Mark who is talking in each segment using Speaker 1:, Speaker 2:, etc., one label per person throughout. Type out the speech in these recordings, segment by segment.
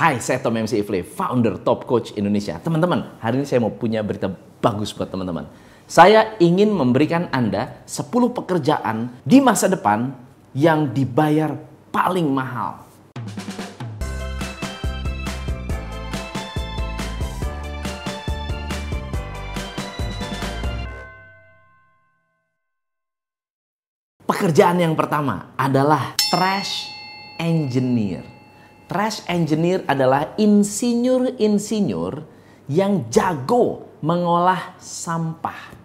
Speaker 1: Hai, saya Tom MC Ifle, founder Top Coach Indonesia. Teman-teman, hari ini saya mau punya berita bagus buat teman-teman. Saya ingin memberikan Anda 10 pekerjaan di masa depan yang dibayar paling mahal. Pekerjaan yang pertama adalah trash engineer. Trash engineer adalah insinyur-insinyur yang jago mengolah sampah.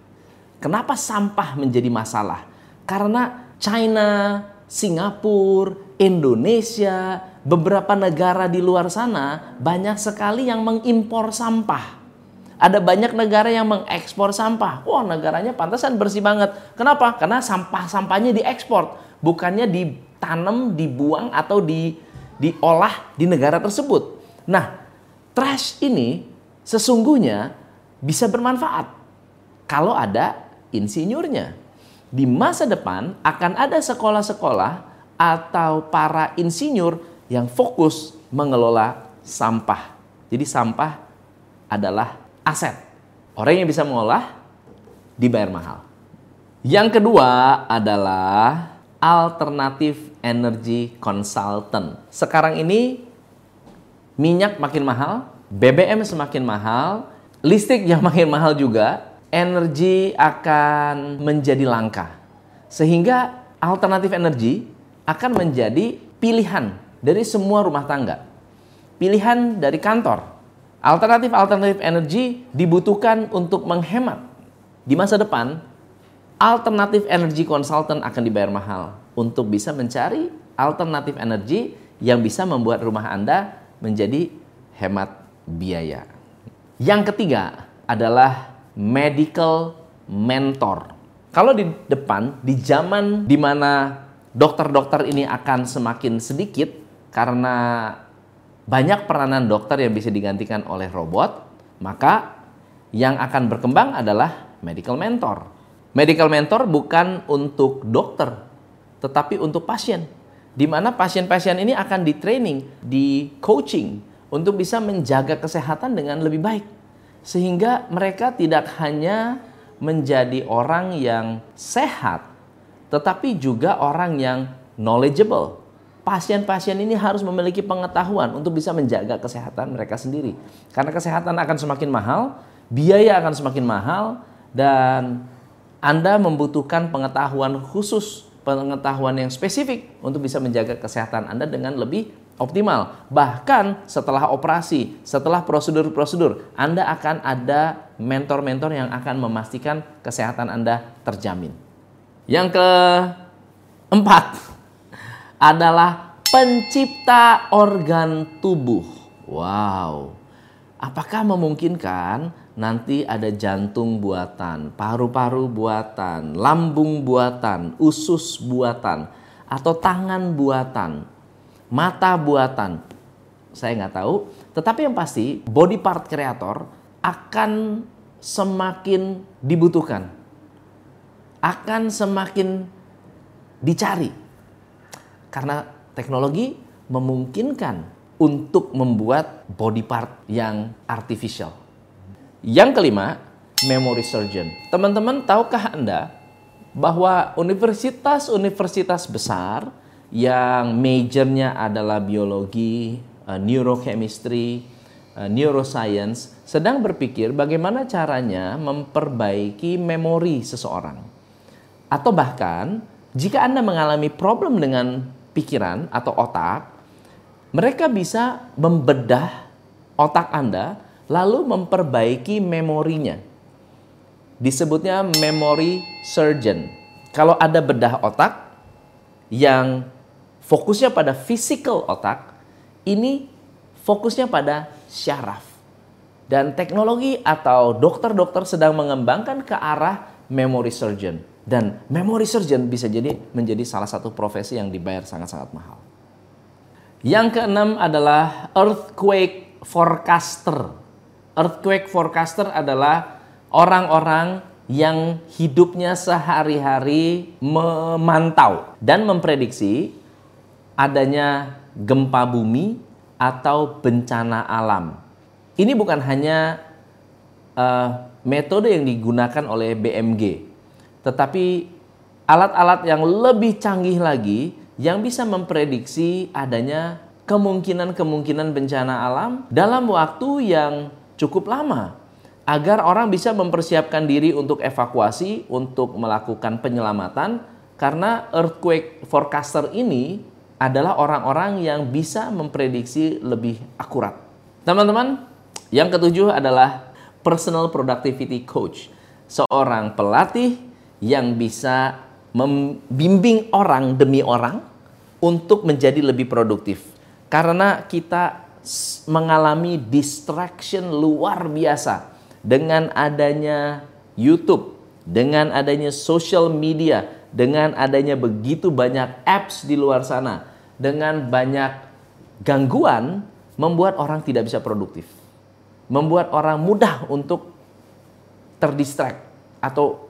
Speaker 1: Kenapa sampah menjadi masalah? Karena China, Singapura, Indonesia, beberapa negara di luar sana banyak sekali yang mengimpor sampah. Ada banyak negara yang mengekspor sampah. Wah, negaranya pantasan bersih banget. Kenapa? Karena sampah-sampahnya diekspor, bukannya ditanam, dibuang atau di diolah di negara tersebut. Nah, trash ini sesungguhnya bisa bermanfaat kalau ada insinyurnya. Di masa depan akan ada sekolah-sekolah atau para insinyur yang fokus mengelola sampah. Jadi sampah adalah aset. Orang yang bisa mengolah dibayar mahal. Yang kedua adalah alternatif energy consultant. Sekarang ini minyak makin mahal, BBM semakin mahal, listrik yang makin mahal juga, energi akan menjadi langka. Sehingga alternatif energi akan menjadi pilihan dari semua rumah tangga. Pilihan dari kantor, Alternatif-alternatif energi dibutuhkan untuk menghemat. Di masa depan, alternatif energi konsultan akan dibayar mahal untuk bisa mencari alternatif energi yang bisa membuat rumah Anda menjadi hemat biaya. Yang ketiga adalah medical mentor. Kalau di depan, di zaman di mana dokter-dokter ini akan semakin sedikit karena banyak peranan dokter yang bisa digantikan oleh robot, maka yang akan berkembang adalah medical mentor. Medical mentor bukan untuk dokter, tetapi untuk pasien. Di mana pasien-pasien ini akan di training, di coaching untuk bisa menjaga kesehatan dengan lebih baik. Sehingga mereka tidak hanya menjadi orang yang sehat, tetapi juga orang yang knowledgeable, pasien-pasien ini harus memiliki pengetahuan untuk bisa menjaga kesehatan mereka sendiri. Karena kesehatan akan semakin mahal, biaya akan semakin mahal, dan Anda membutuhkan pengetahuan khusus, pengetahuan yang spesifik untuk bisa menjaga kesehatan Anda dengan lebih optimal. Bahkan setelah operasi, setelah prosedur-prosedur, Anda akan ada mentor-mentor yang akan memastikan kesehatan Anda terjamin. Yang keempat, adalah pencipta organ tubuh. Wow. Apakah memungkinkan nanti ada jantung buatan, paru-paru buatan, lambung buatan, usus buatan, atau tangan buatan, mata buatan? Saya nggak tahu. Tetapi yang pasti body part kreator akan semakin dibutuhkan, akan semakin dicari karena teknologi memungkinkan untuk membuat body part yang artificial. Yang kelima, memory surgeon. Teman-teman, tahukah Anda bahwa universitas-universitas besar yang majornya adalah biologi, uh, neurochemistry, uh, neuroscience sedang berpikir bagaimana caranya memperbaiki memori seseorang. Atau bahkan jika Anda mengalami problem dengan pikiran atau otak, mereka bisa membedah otak Anda lalu memperbaiki memorinya. Disebutnya memory surgeon. Kalau ada bedah otak yang fokusnya pada physical otak, ini fokusnya pada syaraf. Dan teknologi atau dokter-dokter sedang mengembangkan ke arah memory surgeon dan memory surgeon bisa jadi menjadi salah satu profesi yang dibayar sangat-sangat mahal. Yang keenam adalah earthquake forecaster. Earthquake forecaster adalah orang-orang yang hidupnya sehari-hari memantau dan memprediksi adanya gempa bumi atau bencana alam. Ini bukan hanya uh, metode yang digunakan oleh BMG, tetapi alat-alat yang lebih canggih lagi yang bisa memprediksi adanya kemungkinan-kemungkinan bencana alam dalam waktu yang cukup lama agar orang bisa mempersiapkan diri untuk evakuasi, untuk melakukan penyelamatan karena earthquake forecaster ini adalah orang-orang yang bisa memprediksi lebih akurat. Teman-teman, yang ketujuh adalah personal productivity coach. Seorang pelatih yang bisa membimbing orang demi orang untuk menjadi lebih produktif. Karena kita mengalami distraction luar biasa dengan adanya YouTube, dengan adanya social media, dengan adanya begitu banyak apps di luar sana, dengan banyak gangguan membuat orang tidak bisa produktif membuat orang mudah untuk terdistract atau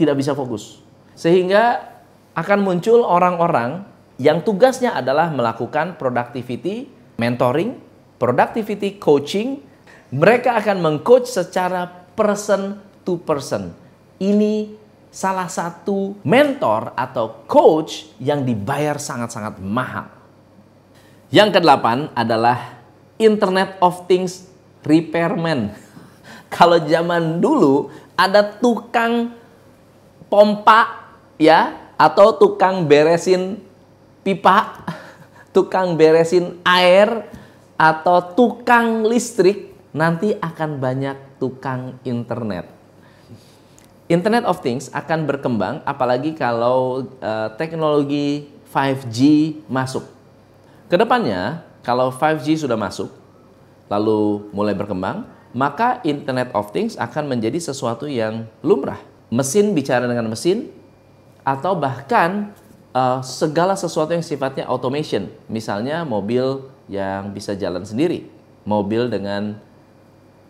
Speaker 1: tidak bisa fokus. Sehingga akan muncul orang-orang yang tugasnya adalah melakukan productivity mentoring, productivity coaching. Mereka akan mengcoach secara person to person. Ini salah satu mentor atau coach yang dibayar sangat-sangat mahal. Yang kedelapan adalah Internet of Things repairman. Kalau zaman dulu ada tukang pompa ya atau tukang beresin pipa, tukang beresin air atau tukang listrik, nanti akan banyak tukang internet. Internet of Things akan berkembang apalagi kalau uh, teknologi 5G masuk. Ke depannya, kalau 5G sudah masuk, lalu mulai berkembang, maka Internet of Things akan menjadi sesuatu yang lumrah. Mesin bicara dengan mesin, atau bahkan uh, segala sesuatu yang sifatnya automation. Misalnya mobil yang bisa jalan sendiri, mobil dengan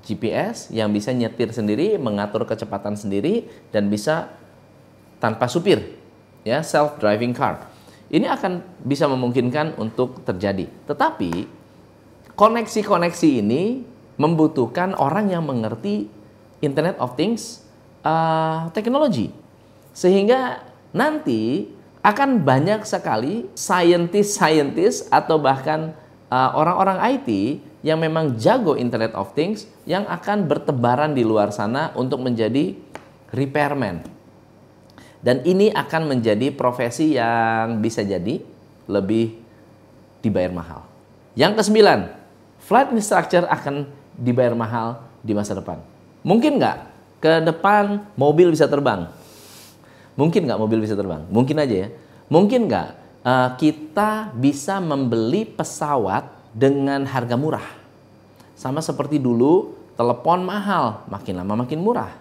Speaker 1: GPS yang bisa nyetir sendiri, mengatur kecepatan sendiri, dan bisa tanpa supir, ya self driving car. Ini akan bisa memungkinkan untuk terjadi. Tetapi koneksi-koneksi ini membutuhkan orang yang mengerti Internet of Things uh, teknologi. Sehingga nanti akan banyak sekali scientist-scientist atau bahkan uh, orang-orang uh, IT yang memang jago Internet of Things yang akan bertebaran di luar sana untuk menjadi repairman. Dan ini akan menjadi profesi yang bisa jadi lebih dibayar mahal. Yang kesembilan, flight instructor akan dibayar mahal di masa depan. Mungkin nggak ke depan mobil bisa terbang? Mungkin nggak mobil bisa terbang? Mungkin aja ya. Mungkin nggak uh, kita bisa membeli pesawat dengan harga murah? Sama seperti dulu telepon mahal, makin lama makin murah.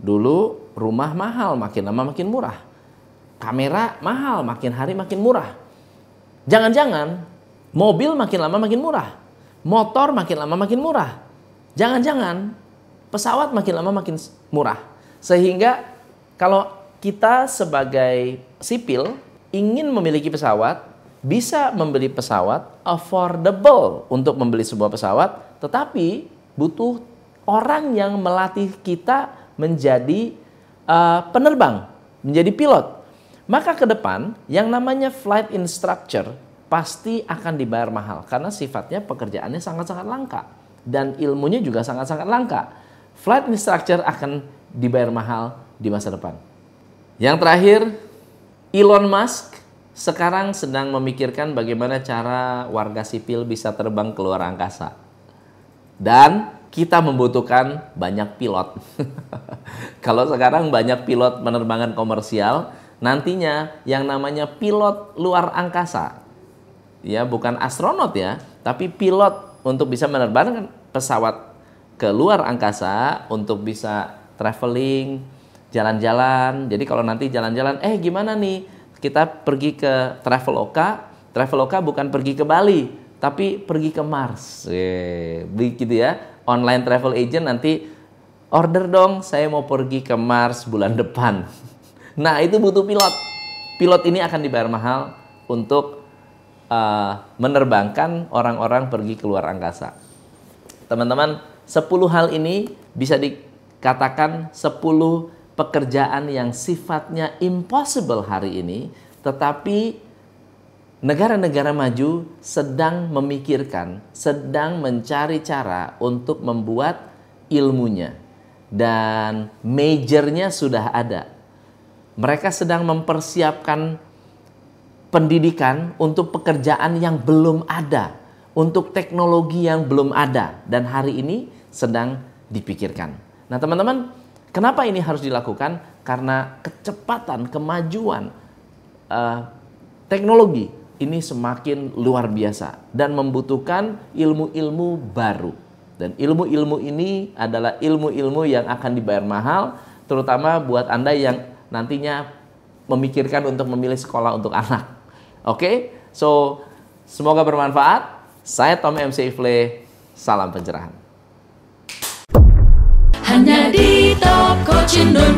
Speaker 1: Dulu rumah mahal, makin lama makin murah. Kamera mahal, makin hari makin murah. Jangan-jangan mobil makin lama makin murah motor makin lama makin murah. Jangan-jangan pesawat makin lama makin murah. Sehingga kalau kita sebagai sipil ingin memiliki pesawat, bisa membeli pesawat affordable untuk membeli sebuah pesawat, tetapi butuh orang yang melatih kita menjadi uh, penerbang, menjadi pilot. Maka ke depan yang namanya flight instructor pasti akan dibayar mahal karena sifatnya pekerjaannya sangat-sangat langka dan ilmunya juga sangat-sangat langka. Flight instructor akan dibayar mahal di masa depan. Yang terakhir, Elon Musk sekarang sedang memikirkan bagaimana cara warga sipil bisa terbang ke luar angkasa. Dan kita membutuhkan banyak pilot. Kalau sekarang banyak pilot penerbangan komersial, nantinya yang namanya pilot luar angkasa ya bukan astronot ya, tapi pilot untuk bisa menerbangkan pesawat ke luar angkasa untuk bisa traveling, jalan-jalan. Jadi kalau nanti jalan-jalan, eh gimana nih? Kita pergi ke Traveloka, Traveloka bukan pergi ke Bali, tapi pergi ke Mars. Begitu ya. Online travel agent nanti order dong, saya mau pergi ke Mars bulan depan. Nah, itu butuh pilot. Pilot ini akan dibayar mahal untuk uh, menerbangkan orang-orang pergi keluar angkasa. Teman-teman, 10 hal ini bisa dikatakan 10 pekerjaan yang sifatnya impossible hari ini, tetapi negara-negara maju sedang memikirkan, sedang mencari cara untuk membuat ilmunya. Dan majornya sudah ada. Mereka sedang mempersiapkan pendidikan untuk pekerjaan yang belum ada, untuk teknologi yang belum ada, dan hari ini sedang dipikirkan. Nah, teman-teman, kenapa ini harus dilakukan? Karena kecepatan, kemajuan uh, teknologi ini semakin luar biasa dan membutuhkan ilmu-ilmu baru. Dan ilmu-ilmu ini adalah ilmu-ilmu yang akan dibayar mahal, terutama buat Anda yang nantinya memikirkan untuk memilih sekolah untuk anak. Oke, okay? so semoga bermanfaat. Saya Tom MC Ifle, salam pencerahan. nhà đi ta có trên đồi